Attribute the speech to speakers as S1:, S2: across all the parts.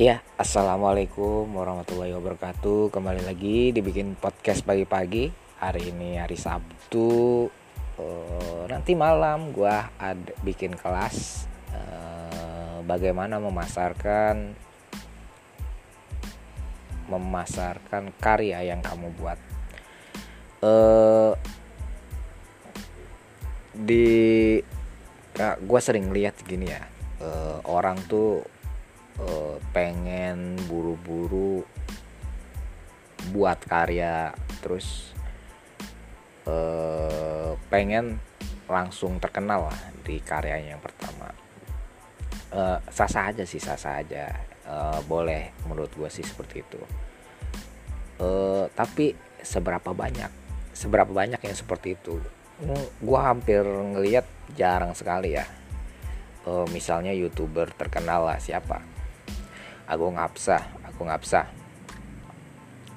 S1: Ya, assalamualaikum warahmatullahi wabarakatuh. Kembali lagi dibikin podcast pagi-pagi. Hari ini hari Sabtu. Uh, nanti malam gua ada bikin kelas uh, bagaimana memasarkan memasarkan karya yang kamu buat. Uh, di gue sering lihat gini ya uh, orang tuh uh, pengen buru-buru buat karya terus uh, pengen langsung terkenal lah di karyanya yang pertama. Uh, sah-sah aja sih sah-sah aja. Boleh menurut gue sih seperti itu. Tapi seberapa banyak seberapa banyak yang seperti itu? Gue hampir ngelihat jarang sekali ya. Uh, misalnya youtuber terkenal lah siapa Agung Hapsah Agung Hapsah.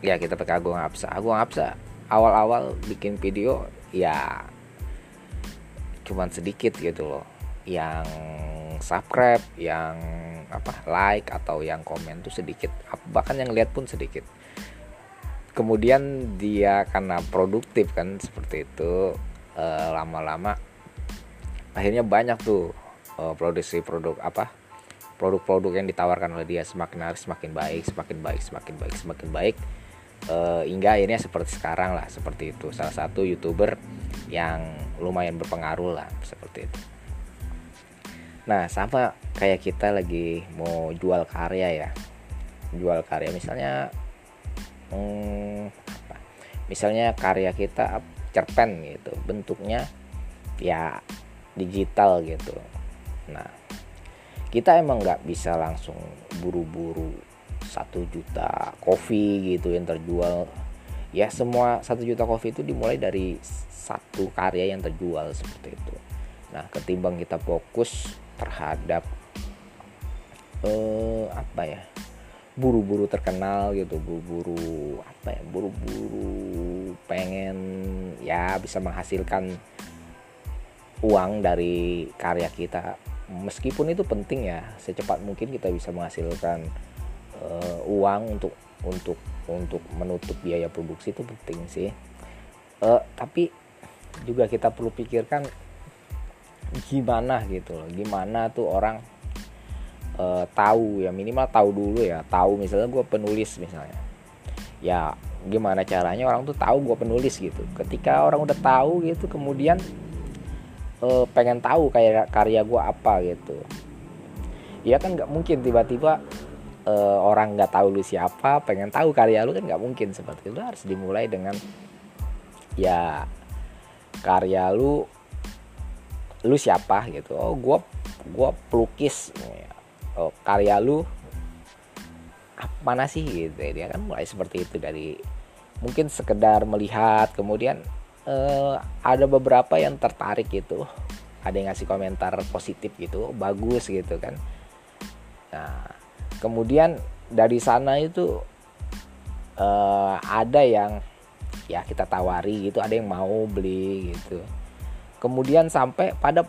S1: Ya kita pakai Agung Hapsah. Agung Hapsah awal-awal bikin video ya cuman sedikit gitu loh. Yang subscribe yang apa like atau yang komen tuh sedikit. Bahkan yang lihat pun sedikit. Kemudian dia karena produktif kan seperti itu eh, lama-lama akhirnya banyak tuh eh, produksi produk apa produk-produk yang ditawarkan oleh dia semakin hari semakin baik semakin baik semakin baik semakin baik. Uh, hingga akhirnya seperti sekarang lah seperti itu. Salah satu youtuber yang lumayan berpengaruh lah seperti itu. Nah sama kayak kita lagi mau jual karya ya. Jual karya misalnya hmm, apa? Misalnya karya kita cerpen gitu bentuknya ya digital gitu. Nah kita emang nggak bisa langsung buru-buru satu juta kopi gitu yang terjual. Ya semua satu juta kopi itu dimulai dari satu karya yang terjual seperti itu. Nah ketimbang kita fokus terhadap eh, apa ya buru-buru terkenal gitu buru-buru apa ya buru-buru pengen ya bisa menghasilkan uang dari karya kita meskipun itu penting ya secepat mungkin kita bisa menghasilkan uh, uang untuk untuk untuk menutup biaya produksi itu penting sih. Uh, tapi juga kita perlu pikirkan gimana gitu loh gimana tuh orang uh, tahu ya minimal tahu dulu ya tahu misalnya gue penulis misalnya. Ya gimana caranya orang tuh tahu gue penulis gitu. Ketika orang udah tahu gitu kemudian uh, pengen tahu kayak karya gue apa gitu. Ya kan nggak mungkin tiba-tiba uh, orang nggak tahu lu siapa pengen tahu karya lu kan nggak mungkin. Seperti itu harus dimulai dengan ya karya lu lu siapa gitu. Oh gue gue pelukis oh, karya lu mana sih gitu dia kan mulai seperti itu dari mungkin sekedar melihat kemudian uh, ada beberapa yang tertarik gitu. Ada yang ngasih komentar positif gitu bagus gitu kan. Nah kemudian dari sana itu uh, ada yang ya kita tawari gitu ada yang mau beli gitu. Kemudian sampai pada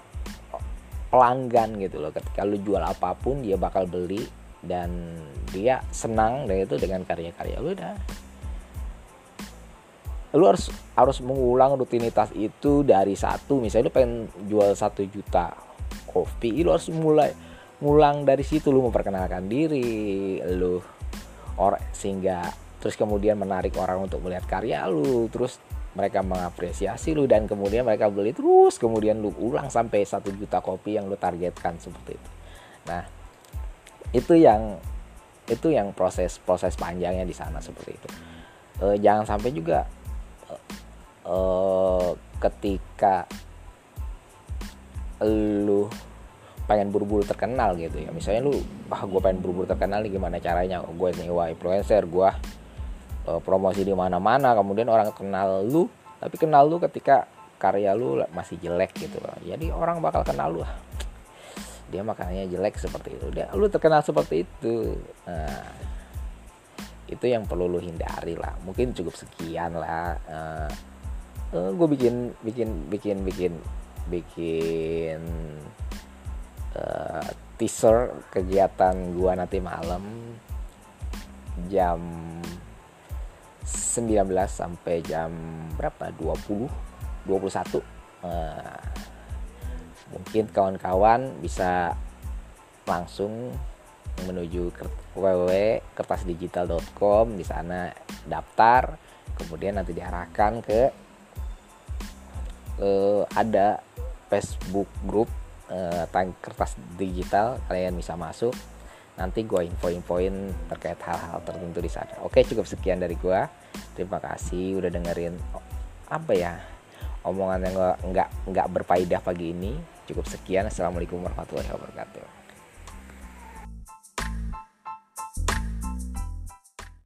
S1: pelanggan gitu loh ketika lu jual apa pun dia bakal beli dan dia senang dan itu dengan karya-karya. Lu udah lu harus harus mengulang rutinitas itu dari satu. Misalnya lu pengen jual satu juta kopi lu harus mulai ngulang dari situ. Lu memperkenalkan diri lu orang sehingga terus kemudian menarik orang untuk melihat karya lu terus mereka mengapresiasi lu dan kemudian mereka beli terus. Kemudian lu ulang sampai satu juta kopi yang lu targetkan seperti itu. Nah itu yang itu yang proses proses panjangnya di sana seperti itu. E, jangan sampai juga uh, ketika lu pengen buru-buru terkenal gitu ya. Misalnya lu ah gue pengen buru-buru terkenal nih gimana caranya? Gue nyewa influencer gue uh, promosi di mana-mana. Kemudian orang kenal lu tapi kenal lu ketika karya lu masih jelek gitu. Jadi orang bakal kenal lu dia makannya jelek seperti itu. Dia lu terkenal seperti itu. Nah itu yang perlu lu hindari lah. Mungkin cukup sekian lah uh, uh, gue bikin bikin bikin bikin bikin uh, teaser kegiatan gua nanti malam jam 19 sampai jam berapa? 20 21 uh, mungkin kawan-kawan bisa langsung menuju www.kertasdigital.com di sana daftar kemudian nanti diarahkan ke uh, ada Facebook group uh, kertas digital kalian bisa masuk. Nanti gue info-infoin terkait hal-hal tertentu di sana. Oke cukup sekian dari gue terima kasih udah dengerin apa ya omongan yang nggak nggak berfaedah pagi ini. Cukup sekian. Assalamualaikum warahmatullahi wabarakatuh